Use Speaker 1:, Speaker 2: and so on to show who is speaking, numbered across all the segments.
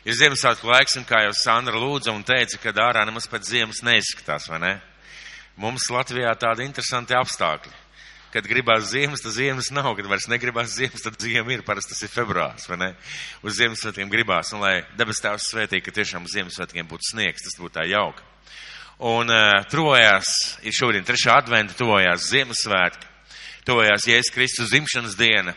Speaker 1: Ir Ziemassvētku laiks, un kā jau Sandra lūdza un teica, ka ārā nemaz pēc ziemas neizskatās, vai ne? Mums Latvijā tādi interesanti apstākļi. Kad gribās ziemas, tad ziemas nav, kad vairs negribās ziemas, tad ziema ir, parasti tas ir februārs, vai ne? Uz Ziemassvētkiem gribās, un lai debes tēvs svētī, ka tiešām uz Ziemassvētkiem būtu sniegs, tas būtu tā jauka. Un uh, tuvojās, ir šodien trešā adventa, tuvojās Ziemassvētki, tuvojās Jēzus Kristus dzimšanas diena.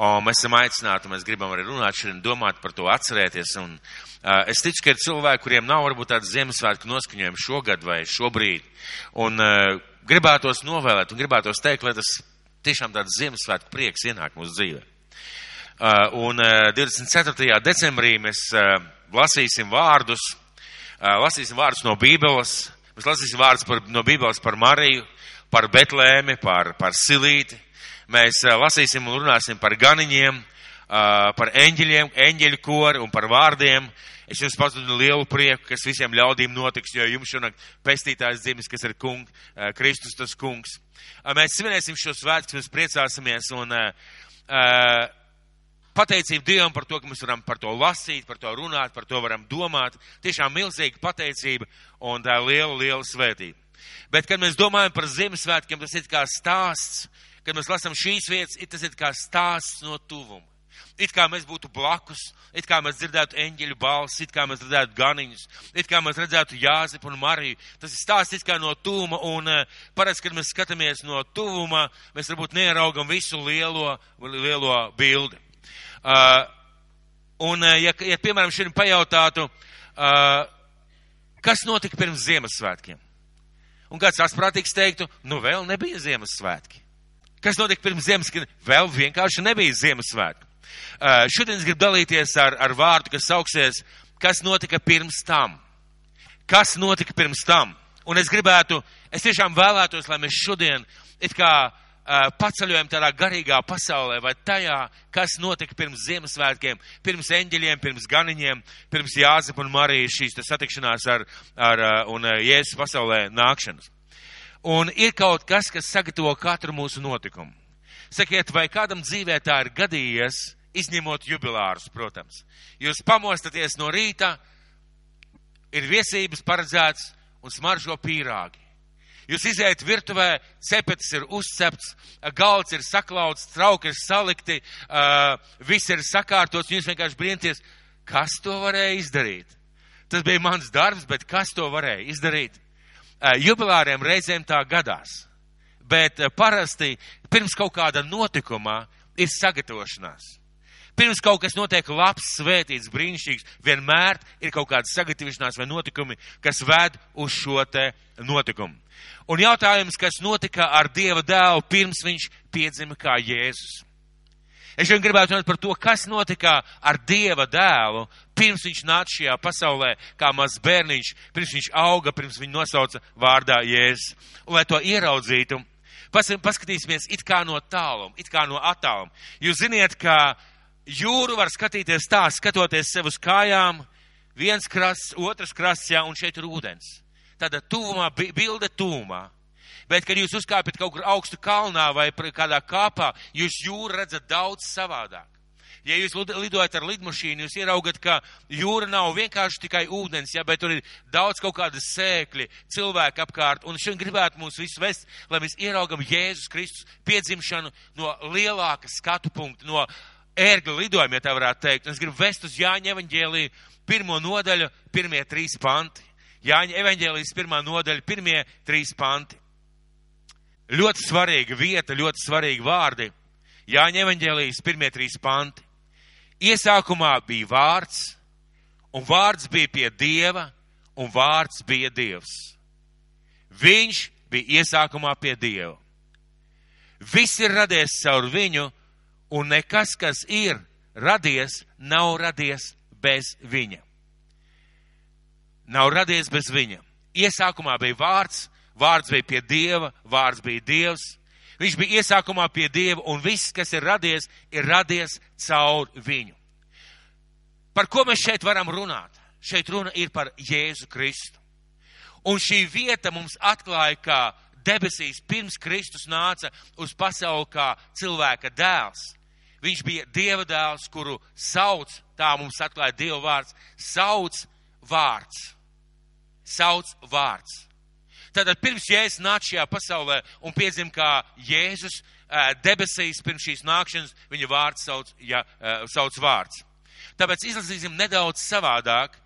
Speaker 1: Un mēs esam aicināti, mēs gribam arī runāt šodien, domāt par to, atcerēties. Un, uh, es ticu, ka ir cilvēki, kuriem nav varbūt tāds Ziemassvētku noskaņojums šogad vai šobrīd. Un uh, gribētos novēlēt un gribētos teikt, lai tas tiešām tāds Ziemassvētku prieks ienāk mūsu dzīvē. Uh, un uh, 24. decembrī mēs uh, lasīsim vārdus, uh, lasīsim vārdus no Bībeles, mēs lasīsim vārdus par, no Bībeles par Mariju, par Betlēmi, par, par Silīti. Mēs uh, lasīsim un runāsim par ganiņiem, uh, par eņģeļiem, eņģeļu kori un par vārdiem. Es jums pazudu lielu prieku, kas visiem ļaudīm notiks, jo jums šonakt pestītājs dzimis, kas ir kung, uh, Kristus tas kungs. Uh, mēs svinēsim šo svētku, mēs priecāsimies un uh, uh, pateicību Dievam par to, ka mēs varam par to lasīt, par to runāt, par to varam domāt. Tiešām milzīga pateicība un tā liela, liela svētība. Bet, kad mēs domājam par Ziemassvētkiem, tas ir kā stāsts, kad mēs lasām šīs vietas, tas ir kā stāsts no tuvuma. It kā mēs būtu blakus, it kā mēs dzirdētu eņģeļu balsi, it kā mēs redzētu ganiņus, it kā mēs redzētu Jāzipu un Mariju. Tas ir stāsts it kā no tuvuma, un uh, parasti, kad mēs skatāmies no tuvuma, mēs varbūt neieraugam visu lielo, lielo bildi. Uh, un, uh, ja, ja piemēram, šodien pajautātu, uh, kas notika pirms Ziemassvētkiem? Un kāds asprātīgs teiktu, nu vēl nebija Ziemassvētki. Kas notika pirms Ziemassvētkiem? Vēl vienkārši nebija Ziemassvētki. Uh, šodien es gribu dalīties ar, ar vārdu, kas sauksies, kas notika pirms tam. Kas notika pirms tam? Un es gribētu, es tiešām vēlētos, lai mēs šodien it kā uh, paceļojam tādā garīgā pasaulē vai tajā, kas notika pirms Ziemassvētkiem, pirms eņģeļiem, pirms ganiņiem, pirms Jāzepa un Marijas šīs satikšanās ar, ar uh, un Jēzus pasaulē nākšanas. Un ir kaut kas, kas sagatavo katru mūsu notikumu. Sakiet, vai kādam dzīvē tā ir gadījies, izņemot jubilārus, protams. Jūs pamostaties no rīta, ir viesības paredzēts un smaržo pīrāgi. Jūs iziet virtuvē, cepetis ir uzcepts, galds ir saklauts, trauki ir salikti, uh, viss ir sakārtots, un jūs vienkārši brīnties, kas to varēja izdarīt. Tas bija mans darbs, bet kas to varēja izdarīt? Uh, jubilāriem reizēm tā gadās, bet uh, parasti pirms kaut kāda notikuma ir sagatavošanās. Pirms kaut kas notiek labs, svētīts, brīnišķīgs, vienmēr ir kaut kāda sagatavošanās vai notikumi, kas ved uz šo te notikumu. Un jautājums, kas notika ar Dieva dēlu pirms viņš piedzima kā Jēzus. Es šodien gribētu runāt par to, kas notika ar Dieva dēlu, pirms viņš nāca šajā pasaulē, kā mazs bērniņš, pirms viņš auga, pirms viņu nosauca vārdā Jēzus. Un, lai to ieraudzītu, paskatīsimies it kā no tāluma, it kā no attāluma. Jūs ziniet, ka jūru var skatīties tā, skatoties sev uz kājām, viens krasts, otrs krasts, jā, un šeit ir ūdens. Tāda tuvumā, bilde tuvumā. Bet, kad jūs uzkāpjat kaut kur augstu kalnā vai kādā kāpā, jūs jūru redzat daudz savādāk. Ja jūs lidojat ar lidmašīnu, jūs ieraugat, ka jūra nav vienkārši tikai ūdens, ja, bet tur ir daudz kaut kādas sēkļi, cilvēki apkārt. Un šodien gribētu mūs visus vest, lai mēs ieraugam Jēzus Kristus piedzimšanu no lielāka skatu punkta, no ērgļu lidojumu, ja tā varētu teikt. Un es gribu vest uz Jāņa evaņģēliju pirmo nodaļu, pirmie trīs panti. Jāņa evaņģēlijas pirmā nodaļa, pirmie trīs panti. Ļoti svarīga vieta, ļoti svarīgi vārdi. Jāņa evaņģēlijas pirmie trīs panti. Iesākumā bija vārds, un vārds bija pie Dieva, un vārds bija Dievs. Viņš bija iesākumā pie Dieva. Viss ir radies caur viņu, un nekas, kas ir radies, nav radies bez viņa. Nav radies bez viņa. Iesākumā bija vārds, vārds bija pie Dieva, vārds bija Dievs. Viņš bija iesākumā pie Dieva, un viss, kas ir radies, ir radies caur viņu. Par ko mēs šeit varam runāt? Šeit runa ir par Jēzu Kristu. Un šī vieta mums atklāja, kā debesīs pirms Kristus nāca uz pasauli kā cilvēka dēls
Speaker 2: Viņš bija Dieva dēls, kuru sauc, tā mums atklāja Dieva vārds, sauc vārds. Sauc vārds. Tātad pirms Jēzus nāca šajā pasaulē un piedzim kā Jēzus debesīs pirms šīs nākšanas, viņa vārds sauc, ja, sauc vārds. Tāpēc izlasīsim nedaudz savādāk,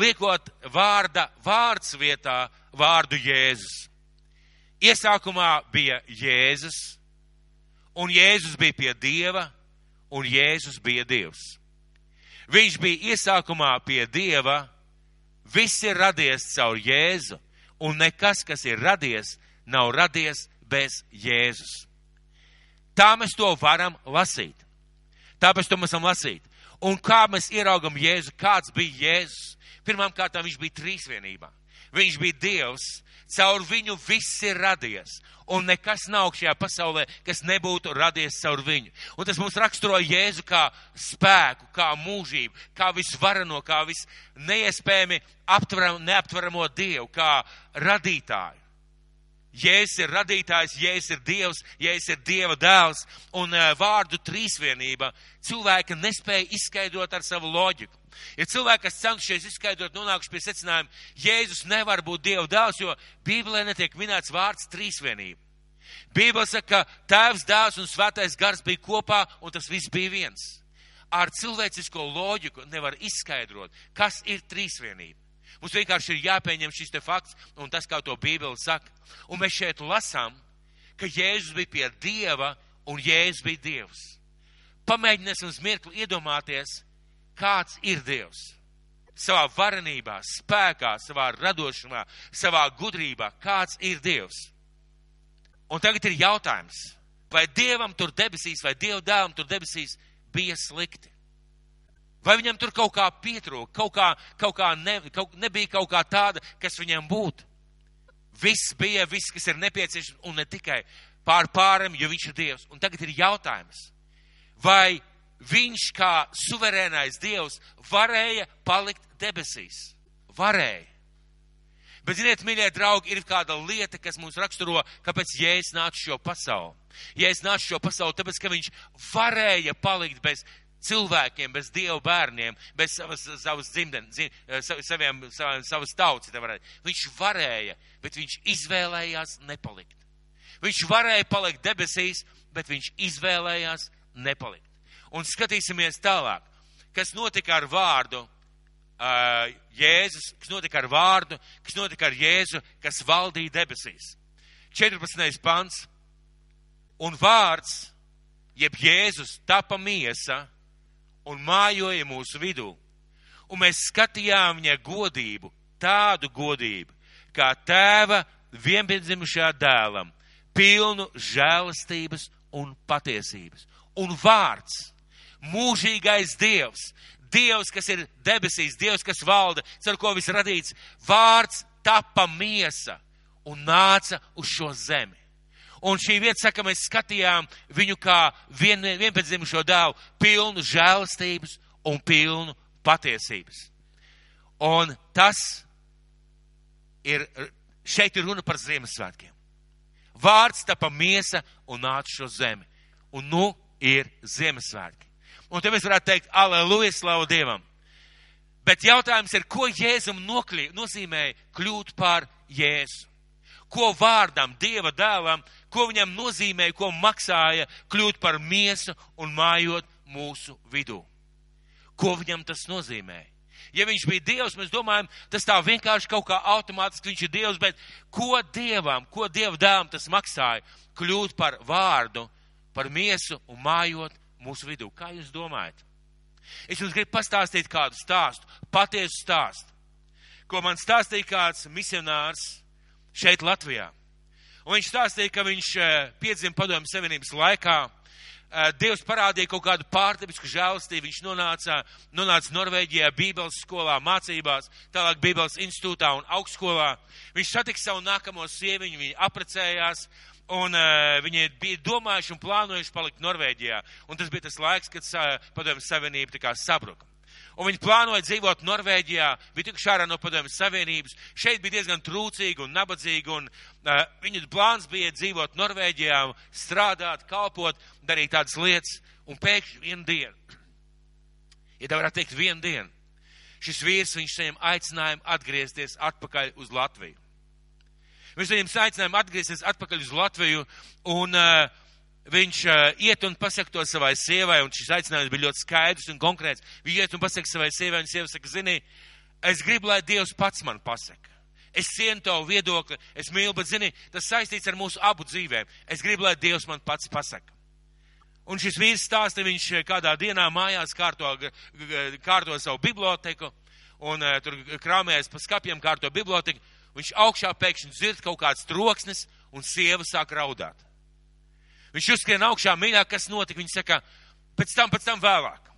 Speaker 2: liekot vārda vārds vietā vārdu Jēzus. Iesākumā bija Jēzus, un Jēzus bija pie Dieva, un Jēzus bija Dievs. Viņš bija iesākumā pie Dieva, viss ir radies caur Jēzu, un nekas, kas ir radies, nav radies bez Jēzus. Tā mēs to varam lasīt. Tāpēc to mēs varam lasīt. Un kā mēs ieraugam Jēzu, kāds bija Jēzus? Pirmkārt, viņš bija trīsvienībā. Viņš bija Dievs, caur viņu viss ir radies. Un nekas nav šajā pasaulē, kas nebūtu radies caur viņu. Un tas mums raksturo Jēzu kā spēku, kā mūžību, kā visvarano, kā visneiespējami aptveram, neaptveramo Dievu, kā radītāju. Jēzus ir radītājs, Jēzus ir Dievs, Jēzus ir Dieva dēls, un uh, vārdu trīsvienība cilvēka nespēja izskaidrot ar savu loģiku. Ir cilvēki, kas cenšies izskaidrot, nonākuši pie secinājuma, Jēzus nevar būt Dieva dēls, jo Bībelē netiek minēts vārds trīsvienība. Bībele saka, ka Tēvs, Dēls un Svētais Gars bija kopā, un tas viss bija viens. Ar cilvēcisko loģiku nevar izskaidrot, kas ir trīsvienība. Mums vienkārši ir jāpieņem šis te fakts un tas, kā to Bībele saka. Un mēs šeit lasām, ka Jēzus bija pie Dieva un Jēzus bija Dievs. Pamēģināsim uz mirkli iedomāties, kāds ir Dievs. Savā varenībā, spēkā, savā radošumā, savā gudrībā, kāds ir Dievs. Un tagad ir jautājums, vai Dievam tur debesīs, vai Dieva dēlam tur debesīs bija slikti? Vai viņam tur kaut kā pietrūka, kaut kā, kaut kā ne, kaut, nebija kaut kā tāda, kas viņam būtu? Viss bija, viss, kas ir nepieciešams, un ne tikai pār pāram, jo viņš ir Dievs. Un tagad ir jautājums, vai viņš kā suverēnais Dievs varēja palikt debesīs? Varēja. Bet, ziniet, mīļie draugi, ir kāda lieta, kas mums raksturo, kāpēc Jēzus nāca šo pasauli. Jēzus nāca šo pasauli, tāpēc, ka viņš varēja palikt bez cilvēkiem, bez dievu bērniem, bez savas, savas dzimtenes, eh, saviem, savas tautas. Viņš varēja, bet viņš izvēlējās nepalikt. Viņš varēja palikt debesīs, bet viņš izvēlējās nepalikt. Un skatīsimies tālāk, kas notika ar vārdu uh, Jēzus, kas notika ar vārdu, kas notika ar Jēzu, kas valdīja debesīs. 14. pants. Un vārds, jeb Jēzus, tapa miesa un mājoja mūsu vidū. Un mēs skatījām viņa godību, tādu godību, kā tēva vienpiedzimušā dēlam, pilnu žēlastības un patiesības. Un vārds, mūžīgais dievs, dievs, kas ir debesīs, dievs, kas valda, ar ko viss radīts, vārds tapa miesa un nāca uz šo zemi. Un šī vieta saka, mēs skatījām viņu kā vien, vienpēcdzimušo dēlu, pilnu žēlastības un pilnu patiesības. Un tas ir, šeit ir runa par Ziemassvētkiem. Vārds tapa miesa un nāca šo zemi. Un nu ir Ziemassvētki. Un te mēs varētu teikt, aleluja, slavu Dievam. Bet jautājums ir, ko Jēzum noklī, nozīmēja kļūt par Jēzu? Ko vārdam, Dieva dēlam, ko viņam nozīmēja, ko maksāja kļūt par miesu un mājot mūsu vidū. Ko viņam tas nozīmēja? Ja viņš bija Dievs, mēs domājam, tas tā vienkārši kaut kā automātiski viņš ir Dievs, bet ko Dievam, ko Dieva dēlam tas maksāja kļūt par vārdu, par miesu un mājot mūsu vidū? Kā jūs domājat? Es jums gribu pastāstīt kādu stāstu, patiesu stāstu, ko man stāstīja kāds misionārs šeit Latvijā. Un viņš stāstīja, ka viņš eh, piedzima padomju savienības laikā. Eh, Dievs parādīja kaut kādu pārdabisku žēlastību. Viņš nonāca, nonāca Norvēģijā, Bībeles skolā, mācībās, tālāk Bībeles institūtā un augstskolā. Viņš satika savu nākamo sieviņu, viņi aprecējās, un uh, viņi bija domājuši un plānojuši palikt Norvēģijā. Un tas bija tas laiks, kad uh, padomju savienība tā kā sabruka un viņi plānoja dzīvot Norvēģijā, bija tikuši ārā no padomjas Savienības. Šeit bija diezgan trūcīgi un nabadzīgi, un uh, viņu plāns bija dzīvot Norvēģijā, strādāt, kalpot, darīt tādas lietas. Un pēkšņi vienu dienu, ja tā varētu teikt, vienu dienu, šis vīrs viņš saņem aicinājumu atgriezties atpakaļ uz Latviju. Viņš saņem aicinājumu atgriezties atpakaļ uz Latviju, un uh, viņš uh, iet un pasaka to savai sievai, un šis aicinājums bija ļoti skaidrs un konkrēts. Viņš iet un pasaka savai sievai, un sieva saka, zini, es gribu, lai Dievs pats man pasaka. Es cienu tavu viedokli, es mīlu, bet, zini, tas saistīts ar mūsu abu dzīvēm. Es gribu, lai Dievs man pats pasaka. Un šis vīrs stāsta, viņš kādā dienā mājās kārto, kārto savu biblioteku, un uh, tur krāmējas pa skapiem kārto biblioteku. Viņš augšā pēkšņi dzird kaut kāds troksnis, un sieva sāk raudāt. Viņš uzskrien augšā, mīļā, kas notika. Viņa saka, pēc tam, pēc tam vēlāk.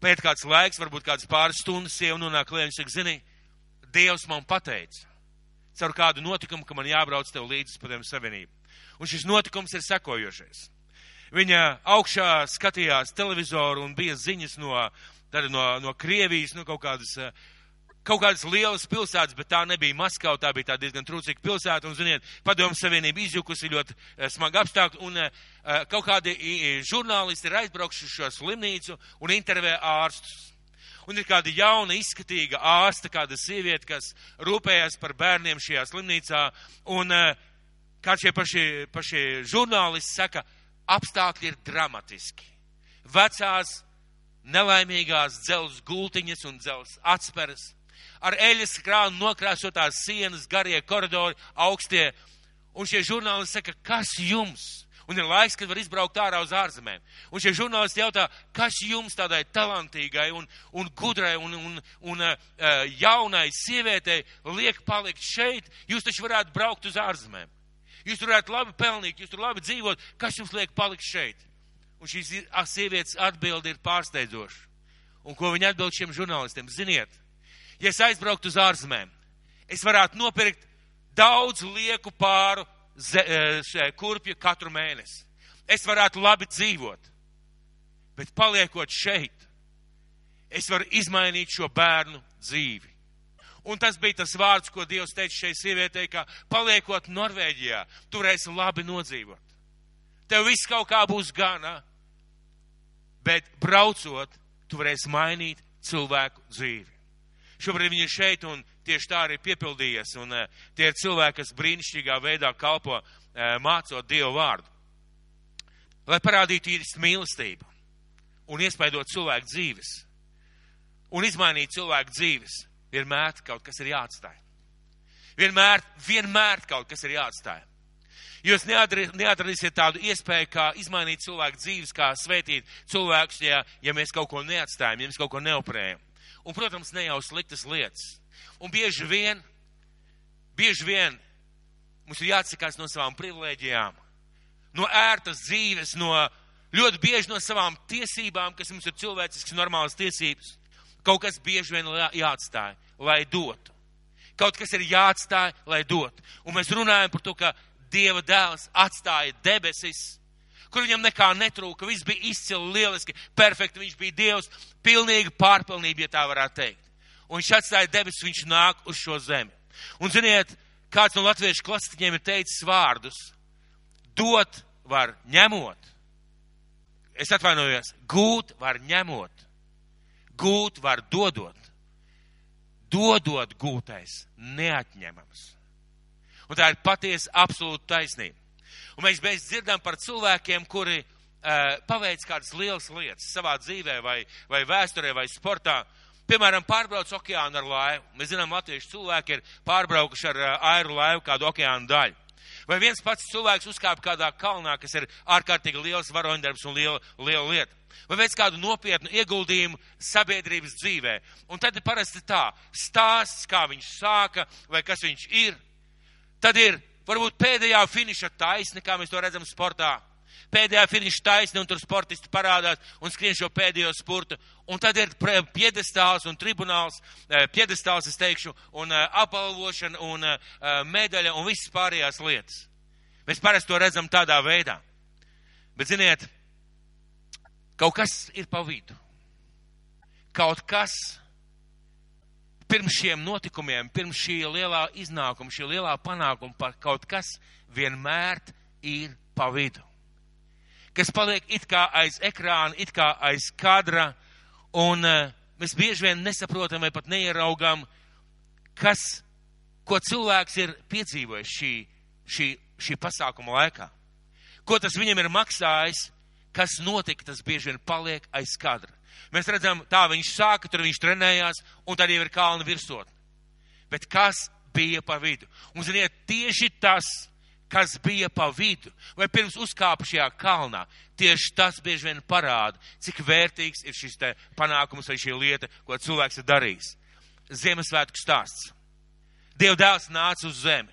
Speaker 2: Pēc kāds laiks, varbūt kāds pāris stundas, sieva nonāk klēņa, viņš saka, zini, Dievs man pateica caur kādu notikumu, ka man jābrauc tev līdzi pa tiem savienību. Un šis notikums ir sekojošais. Viņa augšā skatījās televizoru un bija ziņas no, no, no Krievijas, no kaut kādas, kaut kādas lielas pilsētas, bet tā nebija Maskava, tā bija tā diezgan trūcīga pilsēta, un, ziniet, padomu savienība izjukusi ļoti smagi apstākļi, un kaut kādi žurnālisti ir aizbraukuši šo slimnīcu un intervē ārstus un ir kāda jauna, izskatīga ārsta, kāda sieviete, kas rūpējas par bērniem šajā slimnīcā, un eh, kā šie paši, paši žurnālisti saka, apstākļi ir dramatiski. Vecās, nelaimīgās dzels gultiņas un dzels atsperes, ar eļas krānu nokrāsotās sienas, garie koridori, augstie, un šie žurnālisti saka, kas jums? un ir laiks, kad var izbraukt ārā uz ārzemēm. Un šie žurnālisti jautā, kas jums tādai talantīgai un, un gudrai un, un, un uh, jaunai sievietei liek palikt šeit, jūs taču varētu braukt uz ārzemēm. Jūs tur varētu labi pelnīt, jūs tur labi dzīvot, kas jums liek palikt šeit? Un šīs sievietes atbildi ir pārsteidzoša. Un ko viņa atbild šiem žurnālistiem? Ziniet, ja es aizbrauktu uz ārzemēm, es varētu nopirkt daudz lieku pāru E, kurpju katru mēnesi. Es varētu labi dzīvot, bet paliekot šeit, es varu izmainīt šo bērnu dzīvi. Un tas bija tas vārds, ko Dievs teica šai sievietei, ka paliekot Norvēģijā, tu varēsi labi nodzīvot. Tev viss kaut kā būs gana, bet braucot, tu varēsi mainīt cilvēku dzīvi. Šobrīd viņi ir šeit un tieši tā arī piepildījies. Un uh, tie ir cilvēki, kas brīnišķīgā veidā kalpo uh, mācot Dievu vārdu. Lai parādītu īstu mīlestību un iespaidot cilvēku dzīves un izmainīt cilvēku dzīves, vienmēr kaut kas ir jāatstāj. Vienmēr, vienmēr kaut kas ir jāatstāj. Jūs neatradīsiet tādu iespēju, kā izmainīt cilvēku dzīves, kā svētīt cilvēkus, ja, ja mēs kaut ko neatstājam, ja mēs kaut ko neoprējam. Un, protams, ne jau sliktas lietas. Un bieži vien, bieži vien mums ir jāatsakās no savām privilēģijām, no ērtas dzīves, no ļoti bieži no savām tiesībām, kas mums ir cilvēcisks, normālas tiesības. Kaut kas bieži vien jāatstāj, lai dotu. Kaut kas ir jāatstāj, lai dotu. Un mēs runājam par to, ka Dieva dēls atstāja debesis kur viņam nekā netrūka. Viss bija izcili, lieliski, perfekti. Viņš bija Dievs, pilnīga pārpilnība, ja tā varētu teikt. Un viņš atstāja debesis, viņš nāk uz šo zemi. Un ziniet, kāds no latviešu klasiķiem ir teicis vārdus: dot var ņemot. Es atvainojos, gūt var ņemot, gūt var dodot. Dodot gūtais neatņemams. Un tā ir patiesa absolūta taisnība. Un mēs beidz dzirdam par cilvēkiem, kuri uh, paveic kādas lielas lietas savā dzīvē vai, vai vēsturē vai sportā. Piemēram, pārbrauc okeānu ar laivu. Mēs zinām, latviešu cilvēki ir pārbraukuši ar uh, airu laivu kādu okeānu daļu. Vai viens pats cilvēks uzkāpa kādā kalnā, kas ir ārkārtīgi liels varoņdarbs un liela, liela lieta. Vai veic kādu nopietnu ieguldījumu sabiedrības dzīvē. Un tad ir parasti tā, stāsts, kā viņš sāka vai kas viņš ir. Tad ir varbūt pēdējā finiša taisne, kā mēs to redzam sportā. Pēdējā finiša taisne, un tur sportisti parādās un skrien šo pēdējo spurtu. Un tad ir piedestāls un tribunāls, eh, piedestāls, es teikšu, un eh, apbalvošana un eh, medaļa un visas pārējās lietas. Mēs parasti to redzam tādā veidā. Bet, ziniet, kaut kas ir pa vidu. Kaut kas pirms šiem notikumiem, pirms šī lielā iznākuma, šī lielā panākuma par kaut kas vienmēr ir pa vidu. kas paliek it kā aiz ekrāna, it kā aiz kadra, un uh, mēs bieži vien nesaprotam vai pat neieraugām, kas, ko cilvēks ir piedzīvojis šī, šī, šī pasākuma laikā. Ko tas viņam ir maksājis, kas notika, tas bieži vien paliek aiz kadra. Mēs redzam, tā viņš sāka, tur viņš trenējās, un tad jau ir kalna virsotne. Bet kas bija pa vidu? Un, ziniet, tieši tas, kas bija pa vidu, vai pirms uzkāpa šajā kalnā, tieši tas bieži vien parāda, cik vērtīgs ir šis te panākums vai šī lieta, ko cilvēks ir darījis. Ziemassvētku stāsts. Dieva dēls nāca uz zemi.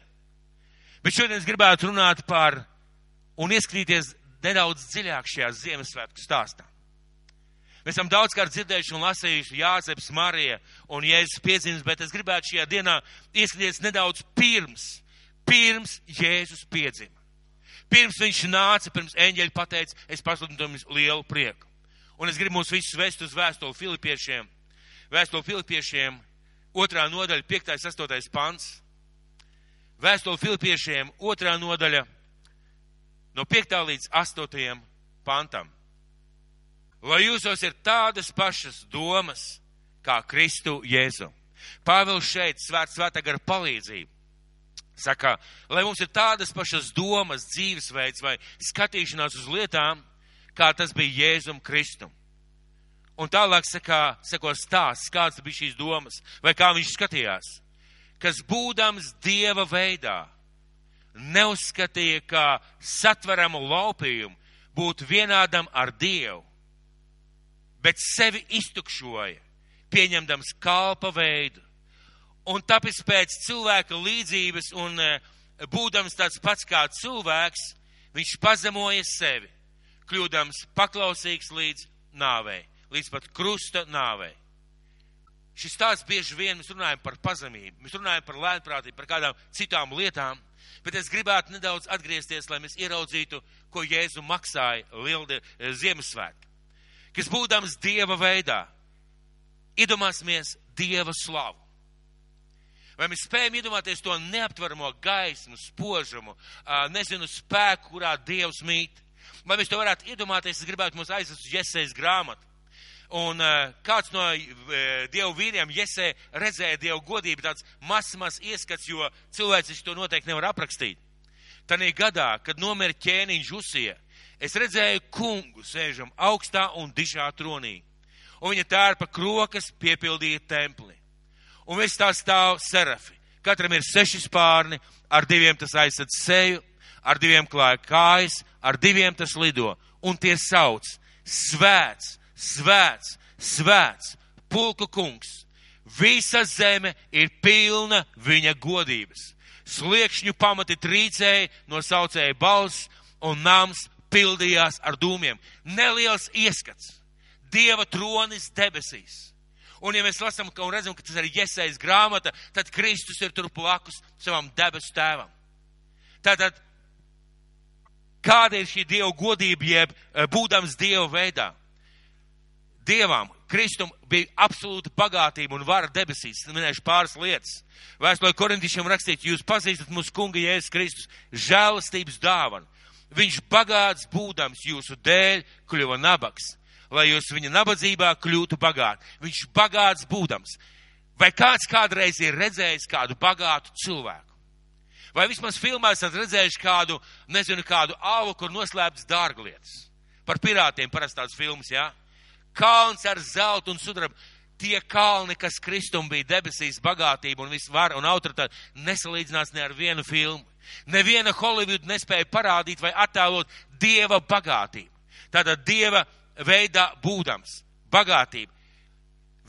Speaker 2: Bet šodien es gribētu runāt par un ieskatīties nedaudz dziļāk šajā Ziemassvētku stāstā. Mēs esam daudzkārt dzirdējuši un lasījuši Jāzeps, Marija un Jēzus piedzimis, bet es gribētu šajā dienā ieskatīties nedaudz pirms, pirms Jēzus piedzima. Pirms viņš nāca, pirms eņģeļi pateica, es pasludinu jums lielu prieku. Un es gribu mūs visus vest uz vēstuli Filipiešiem. Vēstuli Filipiešiem, otrā nodaļa, 5. 8. pants. Vēstuli Filipiešiem, otrā nodaļa, no 5. līdz 8. pantam lai jūsos ir tādas pašas domas kā Kristu Jēzu. Pāvils šeit svēt svētā gara palīdzību. Saka, lai mums ir tādas pašas domas, dzīvesveids vai skatīšanās uz lietām, kā tas bija Jēzum Kristum. Un tālāk saka, sako stāsts, kāds bija šīs domas, vai kā viņš skatījās. Kas būdams Dieva veidā, neuzskatīja, kā satveramu laupījumu būt vienādam ar Dievu bet sevi iztukšoja, pieņemdams kalpa veidu. Un tāpēc pēc cilvēka līdzības un e, būdams tāds pats kā cilvēks, viņš pazemoja sevi, kļūdams paklausīgs līdz nāvei, līdz pat krusta nāvei. Šis tāds bieži vien mēs runājam par pazemību, mēs runājam par lēnprātību, par kādām citām lietām, bet es gribētu nedaudz atgriezties, lai mēs ieraudzītu, ko Jēzu maksāja Lielde Ziemassvētki kas būdams Dieva veidā, iedomāsimies Dieva slavu. Vai mēs spējam iedomāties to neaptveramo gaismu, spožumu, nezinu, spēku, kurā Dievs mīt? Vai mēs to varētu iedomāties, es gribētu mums aizvest uz Jesējas grāmatu. Un kāds no dievu vīriem, Jesē, redzēja dievu godību, tāds mazs, mazs ieskats, jo cilvēks to noteikti nevar aprakstīt. Tanī gadā, kad nomira ķēniņš Usija, es redzēju kungu sēžam augstā un dižā tronī, un viņa tērpa krokas piepildīja templi. Un viss tā stāv serafi. Katram ir seši spārni, ar diviem tas aizsardz seju, ar diviem klāja kājas, ar diviem tas lido, un tie sauc svēts, svēts, svēts, pulku kungs. Visa zeme ir pilna viņa godības. Sliekšņu pamati trīcēja no saucēja balss, un nams pildījās ar dūmiem. Neliels ieskats. Dieva tronis debesīs. Un, ja mēs lasām un redzam, ka tas ir iesaistīts grāmata, tad Kristus ir tur blakus savam debesu tēvam. Tātad, kāda ir šī Dieva godība, jeb eh, būdams Dieva veidā? Dievam, Kristum bija absolūta bagātība un vara debesīs. Es minēšu pāris lietas. Vēstulē korintiešiem rakstīts, jūs pazīstat mūsu kunga Jēzus Kristus žēlastības dāvanu. Viņš bagāts būdams jūsu dēļ kļuva nabaks, lai jūs viņa nabadzībā kļūtu bagāti. Viņš bagāts būdams. Vai kāds kādreiz ir redzējis kādu bagātu cilvēku? Vai vismaz filmā esat redzējuši kādu, nezinu, kādu alu, kur noslēptas dārglietas? Par pirātiem parasti tāds filmas, jā? Ja? Kalns ar zeltu un sudrabu. Tie kalni, kas Kristum bija debesīs bagātība un visvar un autoritāte, nesalīdzinās ne ar vienu filmu. Neviena Holivuda nespēja parādīt vai attēlot dieva bagātību. Tātad dieva veidā būdams, bagātība.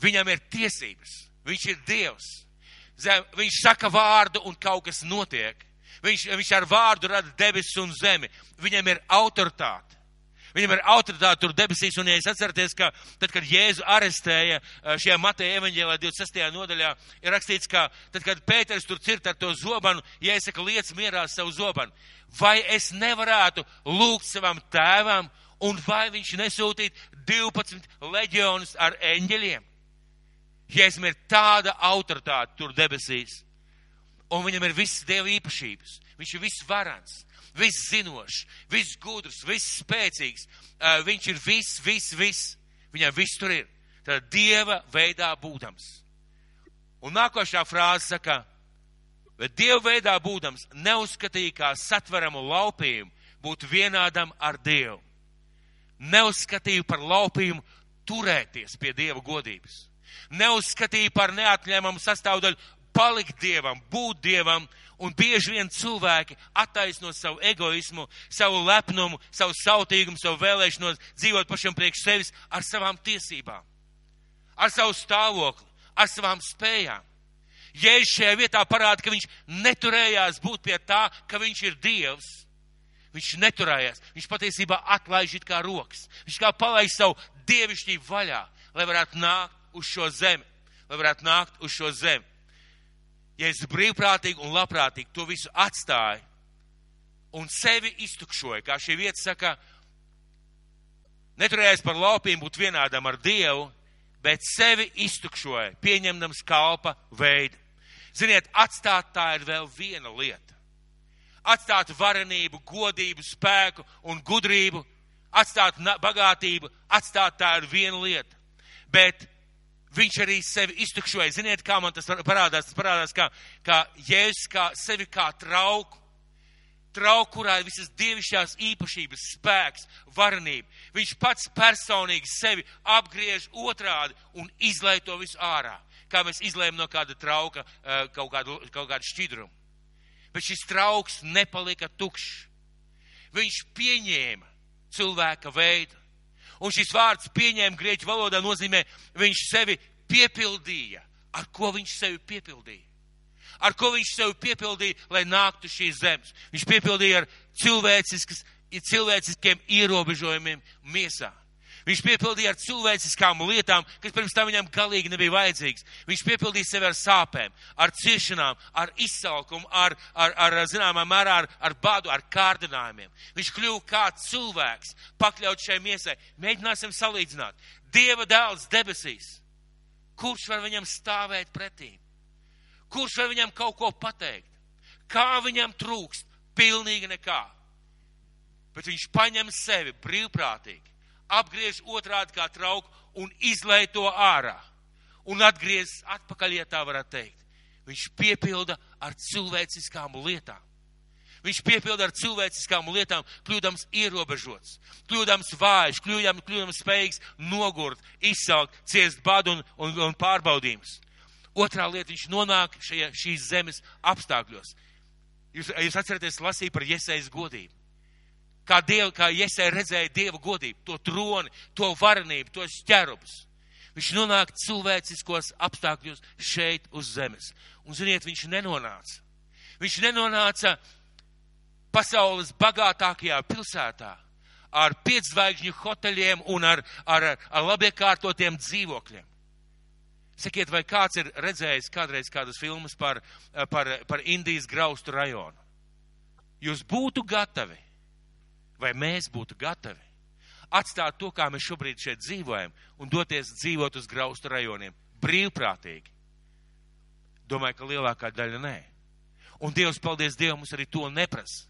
Speaker 2: Viņam ir tiesības, viņš ir dievs. Viņš saka vārdu un kaut kas notiek. Viņš, viņš ar vārdu rada debesis un zemi. Viņam ir autoritāte. Viņam ir autoritāte tur debesīs, un ja es atceraties, ka tad, kad Jēzu arestēja šajā Mateja evaņģēlā 26. nodaļā, ir rakstīts, ka tad, kad Pēters tur cirt ar to zobanu, Jēzus liec mierā savu zobanu. Vai es nevarētu lūgt savam tēvam, un vai viņš nesūtītu 12 leģionus ar eņģeļiem? Jēzum ir tāda autoritāte tur debesīs, un viņam ir visas dieva īpašības. Viņš ir viss varants. viss zinošs, viss gudrs, viss spēcīgs. Viņš ir viss, viss, viss. Viņam viss tur ir. Tad Dieva veidā būdams. Un nākošā frāze saka, bet Dieva veidā būdams neuzskatīja kā satveramu laupījumu būt vienādam ar Dievu. Neuzskatīja par laupījumu turēties pie Dieva godības. Neuzskatīja par neatņemamu sastāvdaļu palikt Dievam, būt Dievam, un bieži vien cilvēki attaisno savu egoismu, savu lepnumu, savu sautīgumu, savu vēlēšanos dzīvot pašam priekš sevis ar savām tiesībām, ar savu stāvokli, ar savām spējām. Jēzus šajā vietā parāda, ka viņš neturējās būt pie tā, ka viņš ir Dievs. Viņš neturējās. Viņš patiesībā atlaiž it kā rokas. Viņš kā palaiž savu dievišķību vaļā, lai varētu nākt uz šo zemi. Lai varētu nākt uz šo zemi ja es brīvprātīgi un labprātīgi to visu atstāju un sevi iztukšoju, kā šī vieta saka, neturējās par laupīm būt vienādam ar Dievu, bet sevi iztukšoja, pieņemdams kalpa veidu. Ziniet, atstāt tā ir vēl viena lieta. Atstāt varenību, godību, spēku un gudrību, atstāt bagātību, atstāt tā ir viena lieta. Bet viņš arī sevi iztukšoja. Ziniet, kā man tas parādās? Tas parādās, kā, kā Jēzus kā sevi kā trauku. Trauku, kurā ir visas dievišķās īpašības, spēks, varenība. Viņš pats personīgi sevi apgriež otrādi un izlai to visu ārā. Kā mēs izlējam no kāda trauka eh, kaut kādu, kaut kādu šķidrumu. Bet šis trauks nepalika tukšs. Viņš pieņēma cilvēka veidu Un šis vārds pieņēma grieķu valodā nozīmē, viņš sevi piepildīja. Ar ko viņš sevi piepildīja? Ar ko viņš sevi piepildīja, lai nāktu šīs zemes? Viņš piepildīja ar cilvēciskiem ierobežojumiem miesā. Viņš piepildīja ar cilvēciskām lietām, kas pirms tam viņam galīgi nebija vajadzīgas. Viņš piepildīja sevi ar sāpēm, ar ciešanām, ar izsalkumu, ar, ar, ar zināmā mērā ar, ar badu, ar kārdinājumiem. Viņš kļuva kā cilvēks, pakļaut šai miesai. Mēģināsim salīdzināt. Dieva dēls debesīs. Kurš var viņam stāvēt pretī? Kurš var viņam kaut ko pateikt? Kā viņam trūkst? Pilnīgi nekā. Bet viņš paņem sevi brīvprātīgi apgriež otrādi kā trauku un izlai to ārā. Un atgriezis atpakaļ, ja tā varētu teikt. Viņš piepilda ar cilvēciskām lietām. Viņš piepilda ar cilvēciskām lietām, kļūdams ierobežots, kļūdams vājš, kļūdams, kļūdams spējīgs nogurt, izsaukt, ciest badu un, un, un pārbaudījumus. Otrā lieta, viņš nonāk šajā, šīs zemes apstākļos. Jūs, jūs atceraties lasīt par iesaistas godību kā, diev, kā Iesai redzēja Dieva godību, to troni, to varenību, tos ķerubus. Viņš nonāk cilvēciskos apstākļos šeit uz zemes. Un, ziniet, viņš nenonāca. Viņš nenonāca pasaules bagātākajā pilsētā ar piedzvaigžņu hoteļiem un ar, ar, ar labiekārtotiem dzīvokļiem. Sakiet, vai kāds ir redzējis kādreiz kādas filmas par, par, par Indijas graustu rajonu? Jūs būtu gatavi vai mēs būtu gatavi atstāt to, kā mēs šobrīd šeit dzīvojam, un doties dzīvot uz graustu rajoniem brīvprātīgi? Domāju, ka lielākā daļa nē. Un Dievs, paldies Dievam, mums arī to neprasa.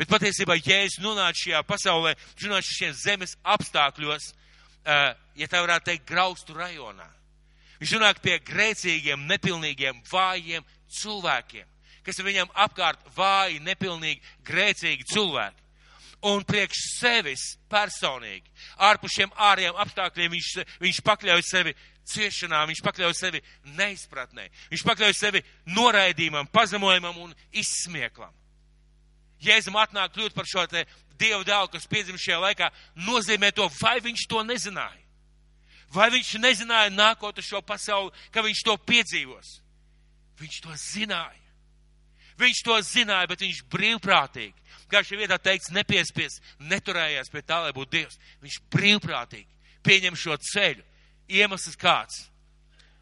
Speaker 2: Bet patiesībā, ja es nonācu šajā pasaulē, nonācu šiem zemes apstākļos, ja tā varētu teikt, graustu rajonā, viņš nonāk pie grēcīgiem, nepilnīgiem, vājiem cilvēkiem, kas ir viņam apkārt vāji, nepilnīgi, grēcīgi cilvēki un priekš sevis personīgi. Ārpus šiem ārējiem apstākļiem viņš, viņš pakļauj sevi ciešanām, viņš pakļauj sevi neizpratnē, viņš pakļauj sevi noraidījumam, pazemojumam un izsmieklam. Jēzum atnāk kļūt par šo te Dievu dēlu, kas piedzim šajā laikā, nozīmē to, vai viņš to nezināja. Vai viņš nezināja nākot uz šo pasauli, ka viņš to piedzīvos? Viņš to zināja. Viņš to zināja, bet viņš brīvprātīgi šī vietā teikts, nepiespies, neturējās pie tā, lai būtu Dievs. Viņš brīvprātīgi pieņem šo ceļu. Iemesls kāds.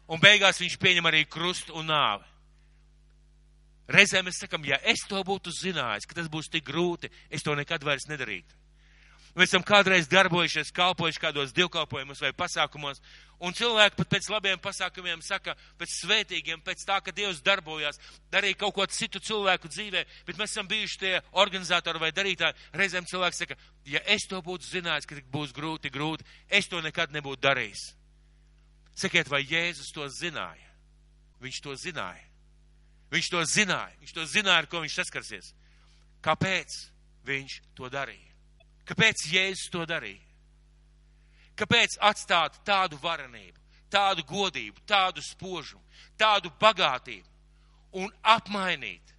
Speaker 2: Un beigās viņš pieņem arī krustu un nāvi. Reizēm mēs sakam, ja es to būtu zinājis, ka tas būs tik grūti, es to nekad vairs nedarītu. Mēs esam kādreiz darbojušies, kalpojuši kādos divkalpojumus vai pasākumos, un cilvēki pat pēc labiem pasākumiem saka, pēc svētīgiem, pēc tā, ka Dievs darbojās, darīja kaut ko citu cilvēku dzīvē, bet mēs esam bijuši tie organizatori vai darītāji. Reizēm cilvēks saka, ja es to būtu zinājis, ka būs grūti, grūti, es to nekad nebūtu darījis. Sakiet, vai Jēzus to zināja? Viņš to zināja. Viņš to zināja. Viņš to zināja, ar ko viņš saskarsies. Kāpēc viņš to darīja? Kāpēc Jēzus to darīja? Kāpēc atstāt tādu varenību, tādu godību, tādu spožumu, tādu bagātību un apmainīt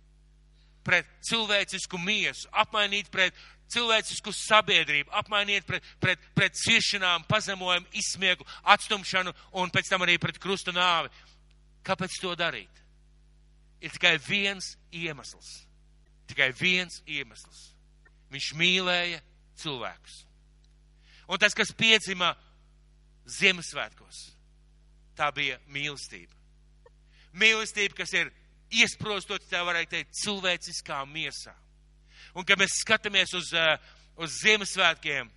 Speaker 2: pret cilvēcisku miesu, apmainīt pret cilvēcisku sabiedrību, apmainīt pret, pret, pret ciešanām, pazemojumu, izsmiegu, atstumšanu un pēc tam arī pret krustu nāvi? Kāpēc to darīt? Ir tikai viens iemesls. Tikai viens iemesls. Viņš mīlēja cilvēkus. Un tas, kas piedzima Ziemassvētkos, tā bija mīlestība. Mīlestība, kas ir iesprostot, tā varētu teikt, cilvēciskā miesā. Un, kad mēs skatāmies uz, eh, uz Ziemassvētkiem,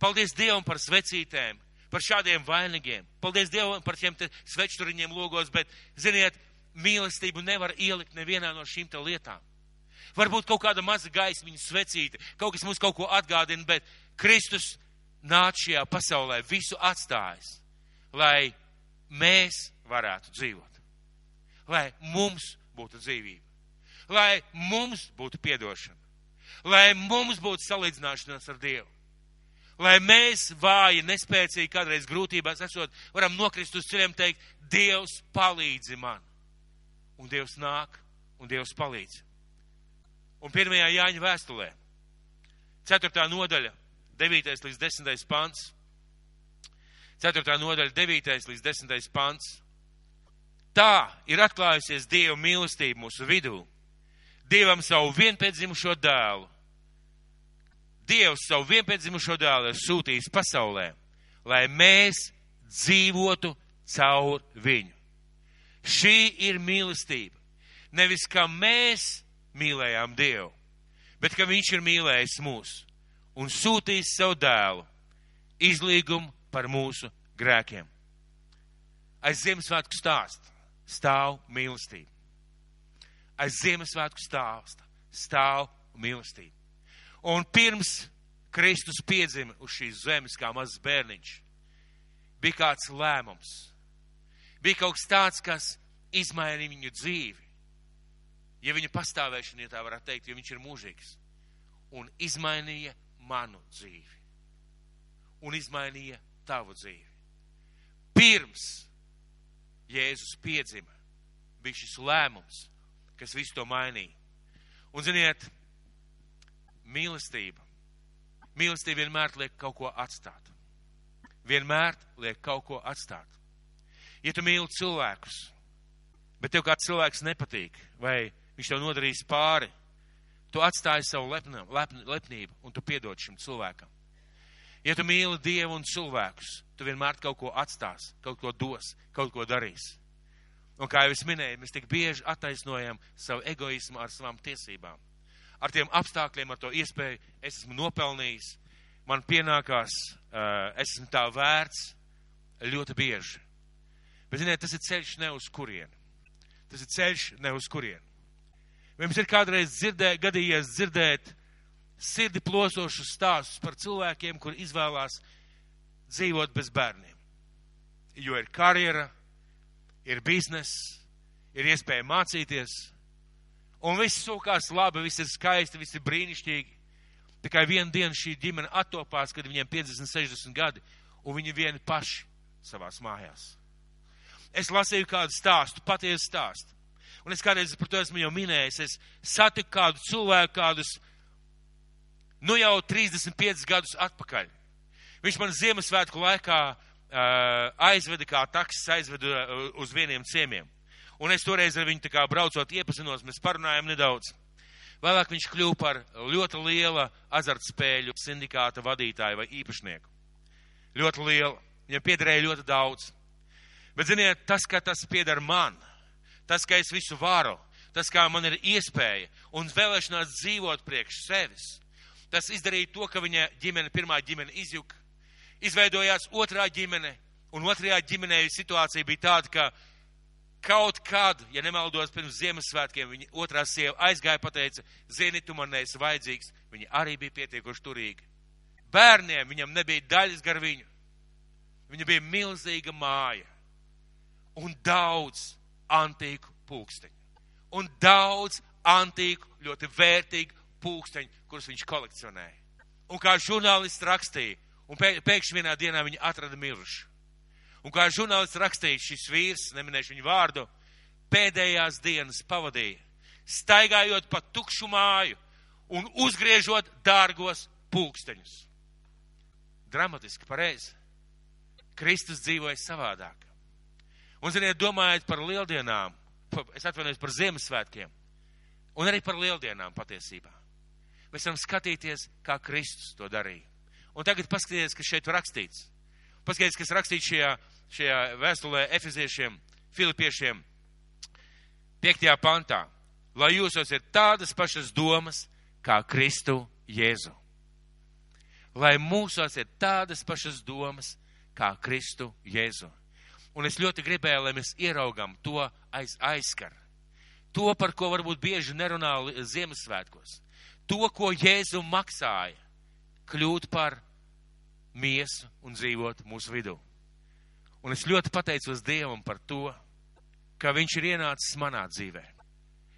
Speaker 2: paldies Dievam par svecītēm, par šādiem vainīgiem. Paldies Dievam par šiem svečturiņiem logos, bet, ziniet, mīlestību nevar ielikt nevienā no šīm lietām. Varbūt kaut kāda maza gaismiņa svecīta, kaut kas mums kaut ko atgādina, bet Kristus nāca šajā pasaulē visu atstājis, lai mēs varētu dzīvot, lai mums būtu dzīvība, lai mums būtu piedošana, lai mums būtu salīdzināšanās ar Dievu, lai mēs vāji, nespēcīgi, kādreiz grūtībās esot, varam nokrist uz ceļiem teikt, Dievs palīdzi man. Un Dievs nāk, un Dievs palīdz. Un pirmajā Jāņa vēstulē, 4. nodaļa, 9. līdz 10. pants, 4. nodaļa, 9. līdz 10. pants. Tā ir atklājusies Dieva mīlestība mūsu vidū. Dievam savu vienpiedzimušo dēlu. Dievs savu vienpiedzimušo dēlu ir sūtījis pasaulē, lai mēs dzīvotu caur viņu. Šī ir mīlestība. Nevis kā mēs mīlējām Dievu, bet ka Viņš ir mīlējis mūs un sūtījis savu dēlu izlīgumu par mūsu grēkiem. Aiz Ziemassvētku stāsta stāv mīlestība. Aiz Ziemassvētku stāsta stāv mīlestība. Un pirms Kristus piedzima uz šīs zemes kā mazs bērniņš, bija kāds lēmums. Bija kaut kas tāds, kas izmainīja viņu dzīvi ja viņa pastāvēšana, ja tā varētu teikt, jo viņš ir mūžīgs, un izmainīja manu dzīvi, un izmainīja tavu dzīvi. Pirms Jēzus piedzima, bija šis lēmums, kas visu to mainīja. Un, ziniet, mīlestība. Mīlestība vienmēr liek kaut ko atstāt. Vienmēr liek kaut ko atstāt. Ja tu mīli cilvēkus, bet tev kāds cilvēks nepatīk, vai viņš tev nodarīs pāri. Tu atstāji savu lepnam, lepn, lepnību un tu piedod šim cilvēkam. Ja tu mīli Dievu un cilvēkus, tu vienmēr kaut ko atstās, kaut ko dos, kaut ko darīs. Un kā jau es minēju, mēs tik bieži attaisnojam savu egoismu ar savām tiesībām. Ar tiem apstākļiem, ar to iespēju, es esmu nopelnījis, man pienākās, es esmu tā vērts ļoti bieži. Bet, ziniet, tas ir ceļš ne uz kurienu. Tas ir ceļš ne uz kurienu. Vai jums ir kādreiz dzirdē, gadījies dzirdēt sirdi plosošus stāstus par cilvēkiem, kur izvēlās dzīvot bez bērniem? Jo ir karjera, ir bizness, ir iespēja mācīties, un viss sūkās labi, viss ir skaisti, viss ir brīnišķīgi. Tikai vienu dienu šī ģimene attopās, kad viņiem 50, 60 gadi, un viņi vieni paši savās mājās. Es lasīju kādu stāstu, patiesu stāstu. Un es kādreiz par to esmu jau minējis. Es satiku kādu cilvēku, kādus, nu jau 35 gadus atpakaļ. Viņš man Ziemassvētku laikā uh, aizveda kā taksis, aizveda uz vieniem ciemiem. Un es toreiz ar viņu tā kā braucot iepazinos, mēs parunājām nedaudz. Vēlāk viņš kļuva par ļoti liela azartspēļu sindikāta vadītāju vai īpašnieku. Ļoti liela. Viņam piederēja ļoti daudz. Bet, ziniet, tas, ka tas pieder man, tas, ka es visu varu, tas, kā man ir iespēja un vēlēšanās dzīvot priekš sevis, Tas izdarīja to, ka viņa ģimene, pirmā ģimene izjuka, izveidojās otrā ģimene, un otrajā ģimenē situācija bija tāda, ka kaut kad, ja nemaldos pirms Ziemassvētkiem, viņa otrā sieva aizgāja, pateica, zini, tu man neesi vajadzīgs, viņa arī bija pietiekoši turīga. Bērniem viņam nebija daļas gar viņu. Viņa bija milzīga māja un daudz antīku pulksteņu. Un daudz antīku, ļoti vērtīgu pulksteņu, kurus viņš kolekcionēja. Un kā žurnālists rakstīja, un pēkšņi vienā dienā viņa atrada mirušu. Un kā žurnālists rakstīja, šis vīrs, neminēšu viņu vārdu, pēdējās dienas pavadīja, staigājot pa tukšu māju un uzgriežot dārgos pulksteņus. Dramatiski pareizi. Kristus dzīvoja savādāk. Un, ziniet, domājot par lieldienām, es atvainojos par Ziemassvētkiem, un arī par lieldienām patiesībā. Mēs varam skatīties, kā Kristus to darīja. Un tagad paskatieties, kas šeit rakstīts. Paskatieties, kas rakstīts šajā, šajā vēstulē Efeziešiem, Filipiešiem, 5. pantā. Lai jūsos ir tādas pašas domas, kā Kristu Jēzu. Lai mūsos ir tādas pašas domas, kā Kristu Jēzu. Un es ļoti gribēju, lai mēs ieraugam to aiz aizskar. To, par ko varbūt bieži nerunā Ziemassvētkos. To, ko Jēzu maksāja, kļūt par miesu un dzīvot mūsu vidū. Un es ļoti pateicos Dievam par to, ka Viņš ir ienācis manā dzīvē.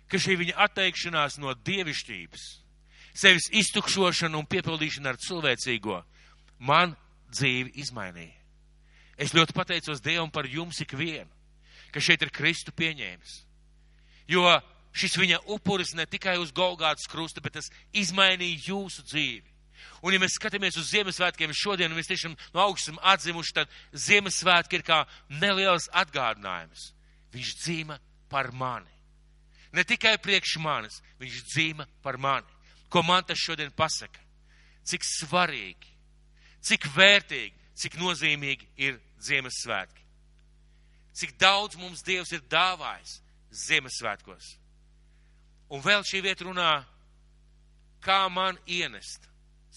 Speaker 2: Ka šī viņa atteikšanās no dievišķības, sevis iztukšošana un piepildīšana ar cilvēcīgo, man dzīvi izmainīja. Es ļoti pateicos Dievam par jums ikvienu, ka šeit ir Kristu pieņēmis. Jo šis viņa upuris ne tikai uz Golgātas krusta, bet tas izmainīja jūsu dzīvi. Un, ja mēs skatāmies uz Ziemassvētkiem šodien, mēs tiešām no augšas atzimuši, tad Ziemassvētki ir kā neliels atgādinājums. Viņš dzīva par mani. Ne tikai priekš manis, viņš dzīva par mani. Ko man tas šodien pasaka? Cik svarīgi, cik vērtīgi, cik nozīmīgi ir Ziemassvētki. Cik daudz mums Dievs ir dāvājis Ziemassvētkos. Un vēl šī vieta runā, kā man ienest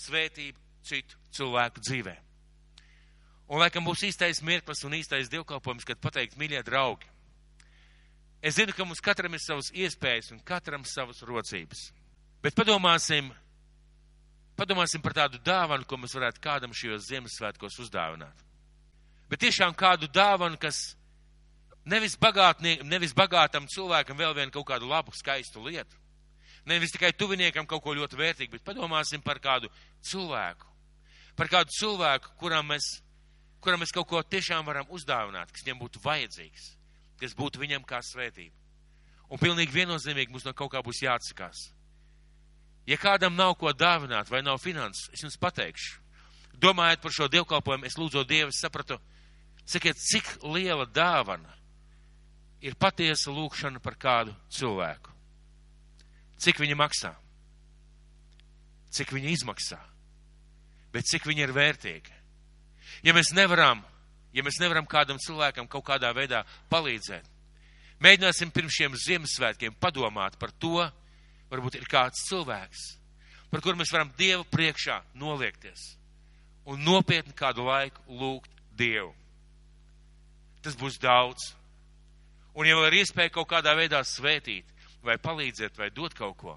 Speaker 2: svētību citu cilvēku dzīvē. Un laikam būs īstais mirklis un īstais dievkalpojums, kad pateikt, mīļie draugi. Es zinu, ka mums katram ir savas iespējas un katram savas rocības. Bet padomāsim, padomāsim par tādu dāvanu, ko mēs varētu kādam šajos Ziemassvētkos uzdāvināt bet tiešām kādu dāvanu, kas nevis, nevis bagātam cilvēkam vēl vienu kaut kādu labu, skaistu lietu, nevis tikai tuviniekam kaut ko ļoti vērtīgu, bet padomāsim par kādu cilvēku, par kādu cilvēku, kuram mēs, kuram mēs kaut ko tiešām varam uzdāvināt, kas viņam būtu vajadzīgs, kas būtu viņam kā svētība. Un pilnīgi viennozīmīgi mums no kaut kā būs jāatsakās. Ja kādam nav ko dāvināt vai nav finanses, es jums pateikšu. Domājot par šo dievkalpojumu, es lūdzu Dievu, sapratu, Sakiet, cik liela dāvana ir patiesa lūkšana par kādu cilvēku? Cik viņa maksā? Cik viņa izmaksā? Bet cik viņa ir vērtīga? Ja mēs nevaram, ja mēs nevaram kādam cilvēkam kaut kādā veidā palīdzēt, mēģināsim pirms šiem Ziemassvētkiem padomāt par to, varbūt ir kāds cilvēks, par kuru mēs varam Dievu priekšā noliekties un nopietni kādu laiku lūgt Dievu tas būs daudz. Un, ja var iespēja kaut kādā veidā svētīt, vai palīdzēt, vai dot kaut ko,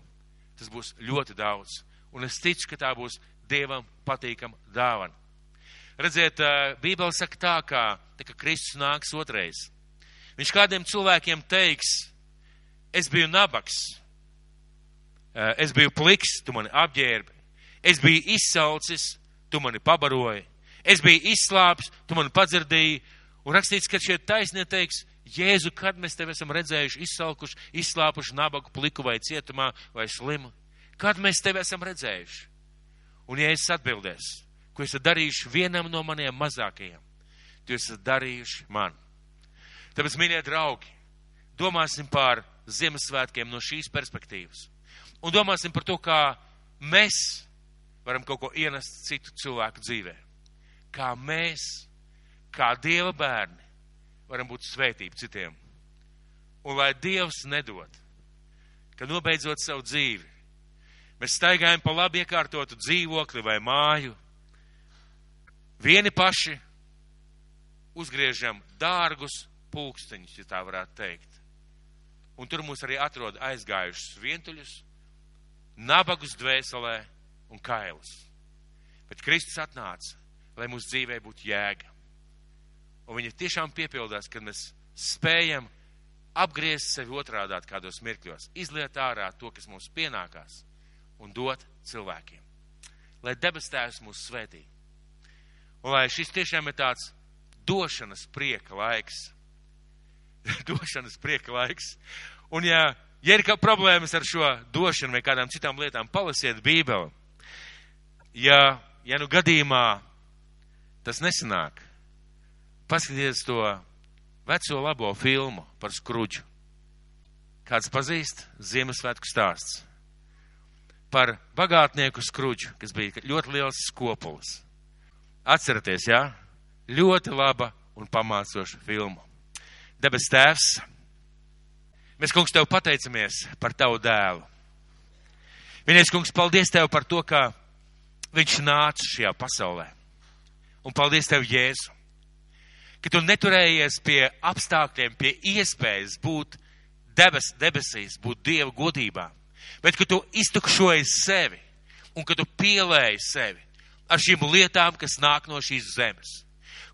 Speaker 2: tas būs ļoti daudz. Un es ticu, ka tā būs Dievam patīkama dāvana. Redziet, Bībele saka tā, kā, tā kā Kristus nāks otrais. Viņš kādiem cilvēkiem teiks, es biju nabaks, es biju pliks, tu mani apģērbi, es biju izsaucis, tu mani pabaroji, es biju izslāpis, tu mani padzirdīji, Un rakstīts, ka šie taisnie teiks, Jēzu, kad mēs tevi esam redzējuši, izsalkuši, izslāpuši nabagu, pliku vai cietumā vai slimu? Kad mēs tevi esam redzējuši? Un ja es atbildēšu, ko esat darījuši vienam no maniem mazākajiem, tu esat darījuši man. Tāpēc, mīļie draugi, domāsim par Ziemassvētkiem no šīs perspektīvas. Un domāsim par to, kā mēs varam kaut ko ienest citu cilvēku dzīvē. Kā mēs kā Dieva bērni, varam būt svētība citiem. Un lai Dievs nedod, ka nobeidzot savu dzīvi, Mēs staigājam pa labi iekārtotu dzīvokli vai māju. Vieni paši uzgriežam dārgus pulksteņus, ja tā varētu teikt. Un tur mūs arī atrod aizgājušus vientuļus, nabagus dvēselē un kailus. Bet Kristus atnāca, lai mūsu dzīvē būtu jēga. Un viņa tiešām piepildās, kad mēs spējam apgriezt sevi otrādāt kādos mirkļos, izliet ārā to, kas mums pienākās un dot cilvēkiem. Lai debes tēvs mūs svētī. Un lai šis tiešām ir tāds došanas prieka laiks. došanas prieka laiks. Un ja, ja ir kā problēmas ar šo došanu vai kādām citām lietām, palasiet Bībeli. Ja, ja nu gadījumā tas nesanāk, paskatieties to veco labo filmu par skruģu. Kāds pazīst Ziemassvētku stāsts par bagātnieku skruģu, kas bija ļoti liels skopulis. Atceraties, jā? Ļoti laba un pamācoša filma. Debes tēvs, mēs, kungs, tev pateicamies par tavu dēlu. Vienreiz, kungs, paldies tev par to, ka viņš nāca šajā pasaulē. Un paldies tev, Jēzu, ka tu neturējies pie apstākļiem, pie iespējas būt debes, debesīs, būt Dieva godībā bet ka tu iztukšoji sevi un ka tu pielēji sevi ar šīm lietām, kas nāk no šīs zemes.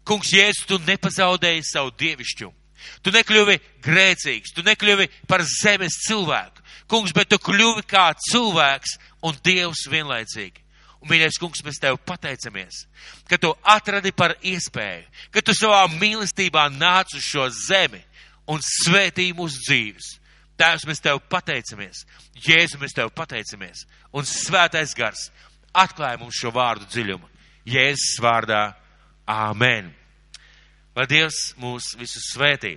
Speaker 2: Kungs, Jēzus, tu nepazaudēji savu dievišķumu. Tu nekļuvi grēcīgs, tu nekļuvi par zemes cilvēku. Kungs, bet tu kļuvi kā cilvēks un Dievs vienlaicīgi. Un, mīļais kungs, mēs tev pateicamies, ka tu atradi par iespēju, ka tu savā mīlestībā nāc uz šo zemi un svētī mūsu dzīves. Tēvs, mēs tev pateicamies. Jēzu, mēs tev pateicamies. Un svētais gars atklāja mums šo vārdu dziļumu. Jēzus vārdā. Āmen. Lai Dievs mūs visus svētī.